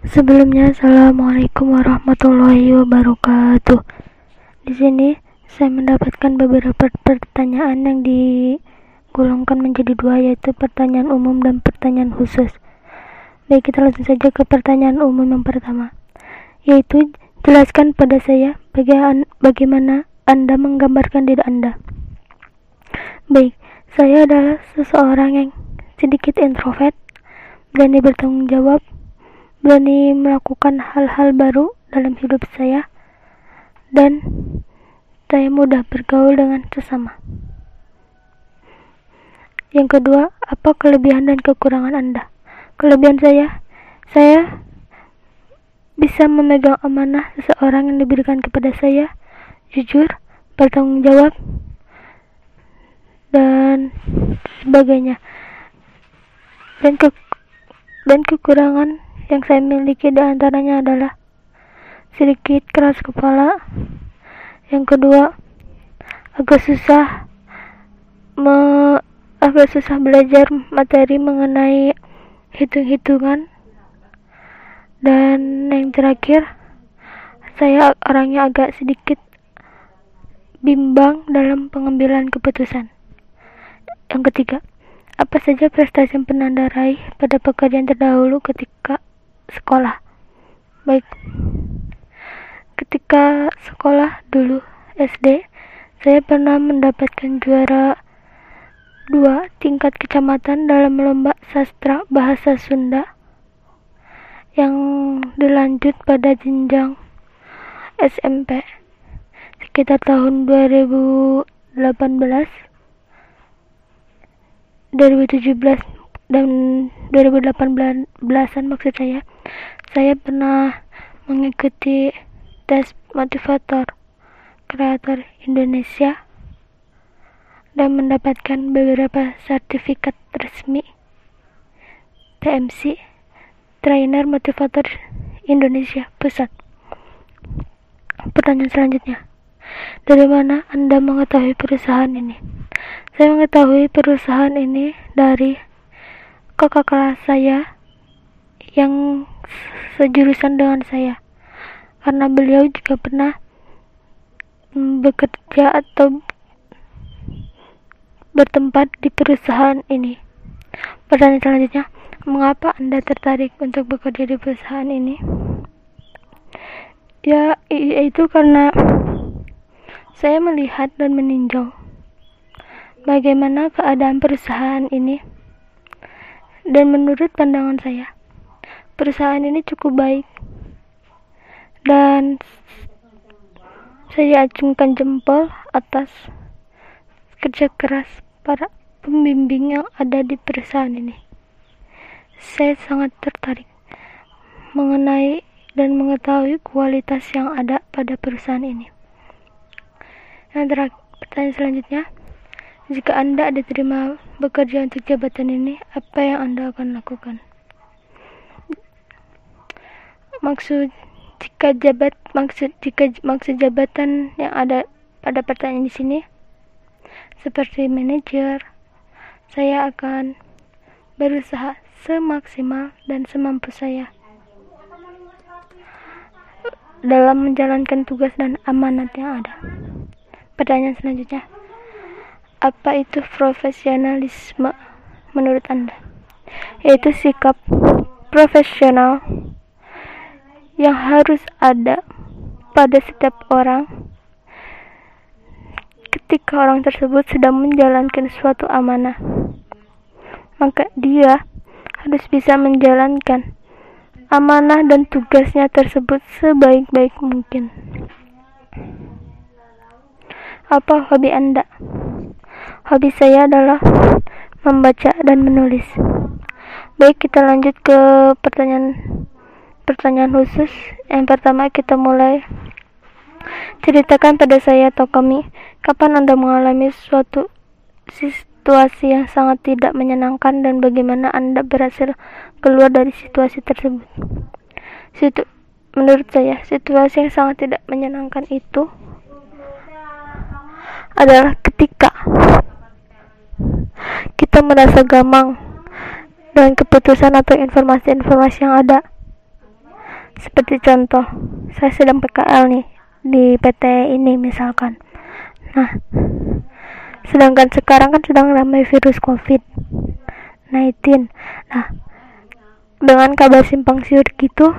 Sebelumnya, assalamualaikum warahmatullahi wabarakatuh. Di sini saya mendapatkan beberapa pertanyaan yang digolongkan menjadi dua, yaitu pertanyaan umum dan pertanyaan khusus. Baik, kita langsung saja ke pertanyaan umum yang pertama, yaitu jelaskan pada saya bagaimana Anda menggambarkan diri Anda. Baik, saya adalah seseorang yang sedikit introvert, berani bertanggung jawab, berani melakukan hal-hal baru dalam hidup saya dan saya mudah bergaul dengan sesama. Yang kedua, apa kelebihan dan kekurangan Anda? Kelebihan saya, saya bisa memegang amanah seseorang yang diberikan kepada saya, jujur, bertanggung jawab, dan sebagainya. Dan ke dan kekurangan yang saya miliki di antaranya adalah sedikit keras kepala. Yang kedua, agak susah me, agak susah belajar materi mengenai hitung-hitungan. Dan yang terakhir, saya orangnya agak sedikit bimbang dalam pengambilan keputusan. Yang ketiga, apa saja prestasi yang pernah Anda raih pada pekerjaan terdahulu ketika sekolah. Baik. Ketika sekolah dulu SD saya pernah mendapatkan juara dua tingkat kecamatan dalam lomba sastra bahasa Sunda yang dilanjut pada jenjang SMP sekitar tahun 2018 2017 dan 2018an maksud saya saya pernah mengikuti tes motivator kreator Indonesia dan mendapatkan beberapa sertifikat resmi. TMC Trainer Motivator Indonesia Pusat. Pertanyaan selanjutnya. Dari mana Anda mengetahui perusahaan ini? Saya mengetahui perusahaan ini dari kakak kelas saya yang sejurusan dengan saya karena beliau juga pernah bekerja atau bertempat di perusahaan ini. Pertanyaan selanjutnya, mengapa Anda tertarik untuk bekerja di perusahaan ini? Ya, itu karena saya melihat dan meninjau bagaimana keadaan perusahaan ini dan menurut pandangan saya, perusahaan ini cukup baik. Dan saya acungkan jempol atas kerja keras para pembimbing yang ada di perusahaan ini. Saya sangat tertarik mengenai dan mengetahui kualitas yang ada pada perusahaan ini. Yang terakhir, pertanyaan selanjutnya, jika Anda diterima bekerja untuk jabatan ini, apa yang Anda akan lakukan? Maksud jika jabat maksud jika maksud jabatan yang ada pada pertanyaan di sini seperti manajer, saya akan berusaha semaksimal dan semampu saya dalam menjalankan tugas dan amanat yang ada. Pertanyaan selanjutnya, apa itu profesionalisme menurut Anda? Yaitu sikap profesional yang harus ada pada setiap orang ketika orang tersebut sedang menjalankan suatu amanah. Maka dia harus bisa menjalankan amanah dan tugasnya tersebut sebaik-baik mungkin. Apa hobi Anda? Hobi saya adalah membaca dan menulis. Baik, kita lanjut ke pertanyaan pertanyaan khusus. Yang pertama kita mulai ceritakan pada saya atau kami kapan Anda mengalami suatu situasi yang sangat tidak menyenangkan dan bagaimana Anda berhasil keluar dari situasi tersebut. Situ menurut saya, situasi yang sangat tidak menyenangkan itu adalah ketika kita merasa gamang dengan keputusan atau informasi-informasi yang ada seperti contoh saya sedang PKL nih di PT ini misalkan. Nah sedangkan sekarang kan sedang ramai virus covid 19 nah dengan kabar simpang siur gitu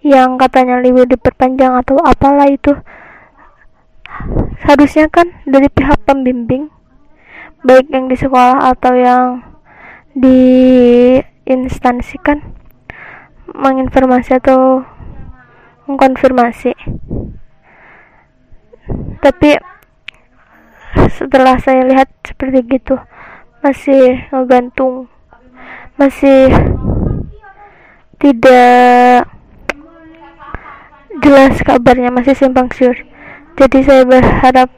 yang katanya libur diperpanjang atau apalah itu seharusnya kan dari pihak pembimbing baik yang di sekolah atau yang di instansi kan menginformasi atau mengkonfirmasi. Tapi setelah saya lihat seperti gitu masih ngegantung masih tidak jelas kabarnya masih simpang siur. Jadi saya berharap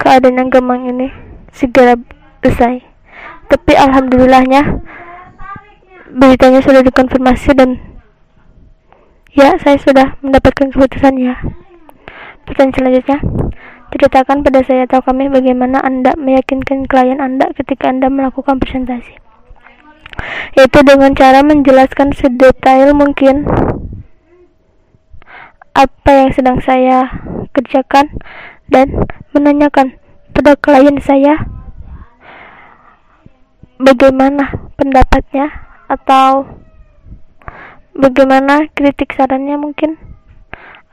keadaan yang gemang ini segera selesai tapi alhamdulillahnya beritanya sudah dikonfirmasi dan ya saya sudah mendapatkan keputusannya. Pertanyaan selanjutnya ceritakan pada saya atau kami bagaimana anda meyakinkan klien anda ketika anda melakukan presentasi. Yaitu dengan cara menjelaskan sedetail mungkin apa yang sedang saya kerjakan dan menanyakan pada klien saya bagaimana pendapatnya atau bagaimana kritik sarannya mungkin?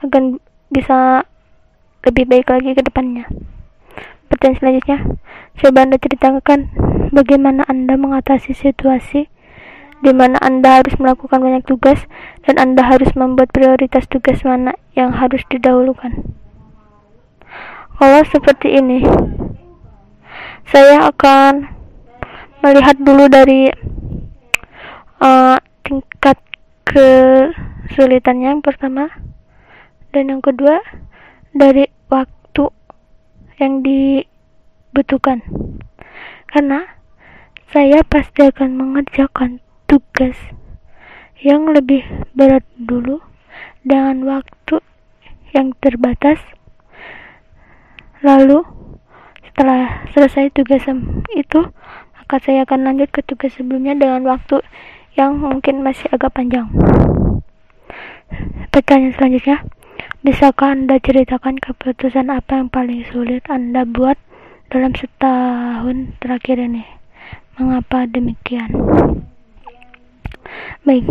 Akan bisa lebih baik lagi ke depannya. Pertanyaan selanjutnya. Coba anda ceritakan bagaimana anda mengatasi situasi di mana anda harus melakukan banyak tugas dan anda harus membuat prioritas tugas mana yang harus didahulukan. Kalau seperti ini saya akan melihat dulu dari uh, tingkat kesulitannya yang pertama dan yang kedua dari waktu yang dibutuhkan. Karena saya pasti akan mengerjakan tugas yang lebih berat dulu dengan waktu yang terbatas. Lalu setelah selesai tugas itu maka saya akan lanjut ke tugas sebelumnya dengan waktu yang mungkin masih agak panjang. Pertanyaan selanjutnya, bisakah Anda ceritakan keputusan apa yang paling sulit Anda buat dalam setahun terakhir ini? Mengapa demikian? Baik,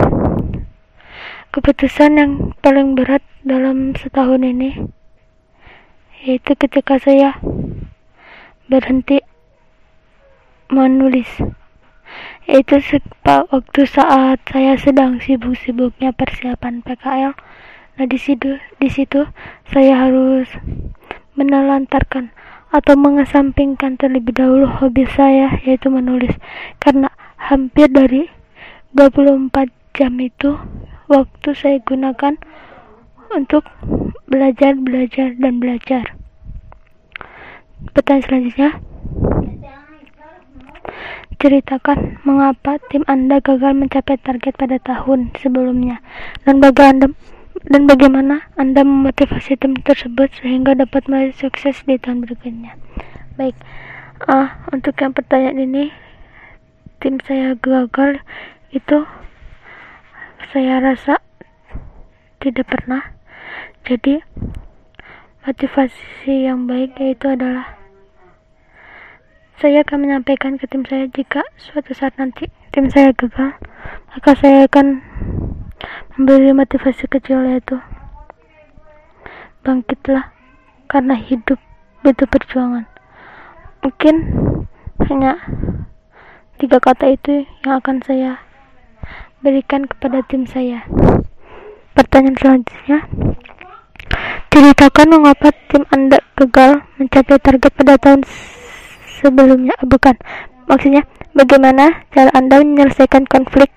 keputusan yang paling berat dalam setahun ini yaitu ketika saya berhenti menulis itu waktu saat saya sedang sibuk-sibuknya persiapan PKL nah di situ di situ saya harus menelantarkan atau mengesampingkan terlebih dahulu hobi saya yaitu menulis. Karena hampir dari 24 jam itu waktu saya gunakan untuk belajar belajar dan belajar. Pertanyaan selanjutnya Ceritakan mengapa tim Anda gagal mencapai target pada tahun sebelumnya dan bagaimana dan bagaimana Anda memotivasi tim tersebut sehingga dapat meraih sukses di tahun berikutnya. Baik, uh, untuk yang pertanyaan ini, tim saya gagal itu saya rasa tidak pernah. Jadi motivasi yang baik yaitu adalah saya akan menyampaikan ke tim saya jika suatu saat nanti tim saya gagal, maka saya akan memberi motivasi kecil yaitu bangkitlah karena hidup butuh perjuangan. Mungkin hanya tiga kata itu yang akan saya berikan kepada tim saya. Pertanyaan selanjutnya, ceritakan mengapa tim Anda gagal mencapai target pada tahun sebelumnya. Bukan. Maksudnya bagaimana cara anda menyelesaikan konflik?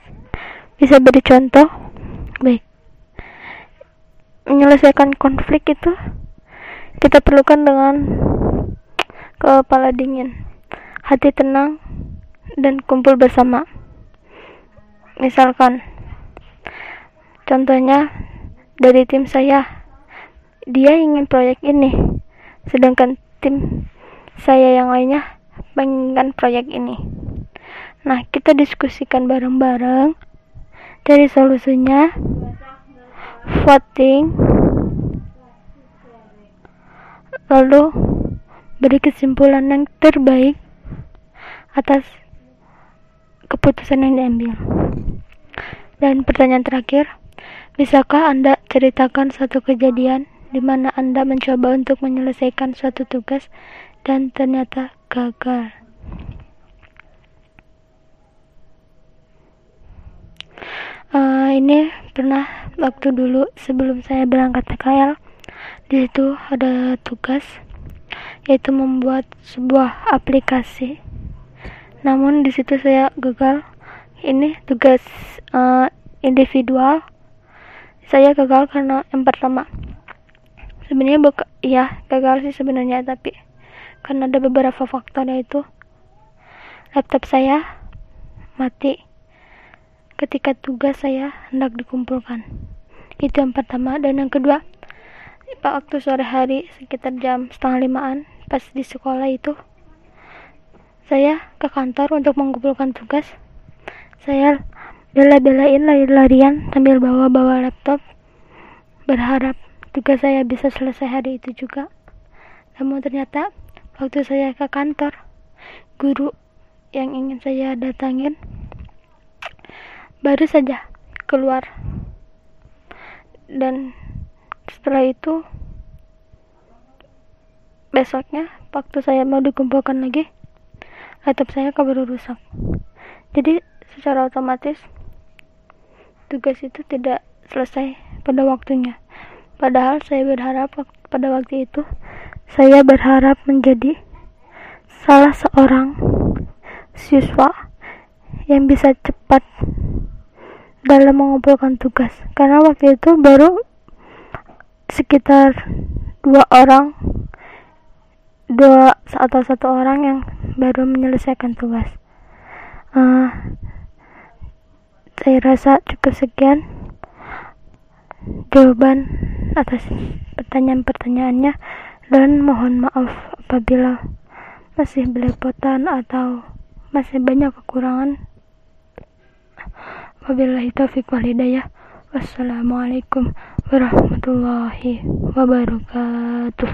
Bisa beri contoh? Baik. Menyelesaikan konflik itu kita perlukan dengan kepala dingin hati tenang dan kumpul bersama. Misalkan contohnya dari tim saya. Dia ingin proyek ini sedangkan tim saya yang lainnya menginginkan proyek ini. Nah, kita diskusikan bareng-bareng dari solusinya. voting lalu beri kesimpulan yang terbaik atas keputusan yang diambil dan pertanyaan terakhir bisakah anda ceritakan satu kejadian di mana anda mencoba untuk menyelesaikan suatu tugas dan ternyata gagal. Uh, ini pernah waktu dulu sebelum saya berangkat PKL di situ ada tugas yaitu membuat sebuah aplikasi. Namun di situ saya gagal. Ini tugas uh, individual. Saya gagal karena yang pertama sebenarnya buka ya gagal sih sebenarnya tapi karena ada beberapa faktor yaitu laptop saya mati ketika tugas saya hendak dikumpulkan. Itu yang pertama. Dan yang kedua, waktu sore hari sekitar jam setengah limaan, pas di sekolah itu, saya ke kantor untuk mengumpulkan tugas. Saya bela-belain lari-larian sambil bawa-bawa laptop, berharap tugas saya bisa selesai hari itu juga. Namun ternyata waktu saya ke kantor, guru yang ingin saya datangin baru saja keluar. Dan setelah itu besoknya waktu saya mau dikumpulkan lagi laptop saya keburu rusak. Jadi secara otomatis tugas itu tidak selesai pada waktunya padahal saya berharap pada waktu itu saya berharap menjadi salah seorang siswa yang bisa cepat dalam mengumpulkan tugas. Karena waktu itu baru sekitar dua orang dua atau satu orang yang baru menyelesaikan tugas. Uh, saya rasa cukup sekian jawaban atas pertanyaan-pertanyaannya dan mohon maaf apabila masih belepotan atau masih banyak kekurangan Wabillahi taufiq wal hidayah. Wassalamualaikum warahmatullahi wabarakatuh.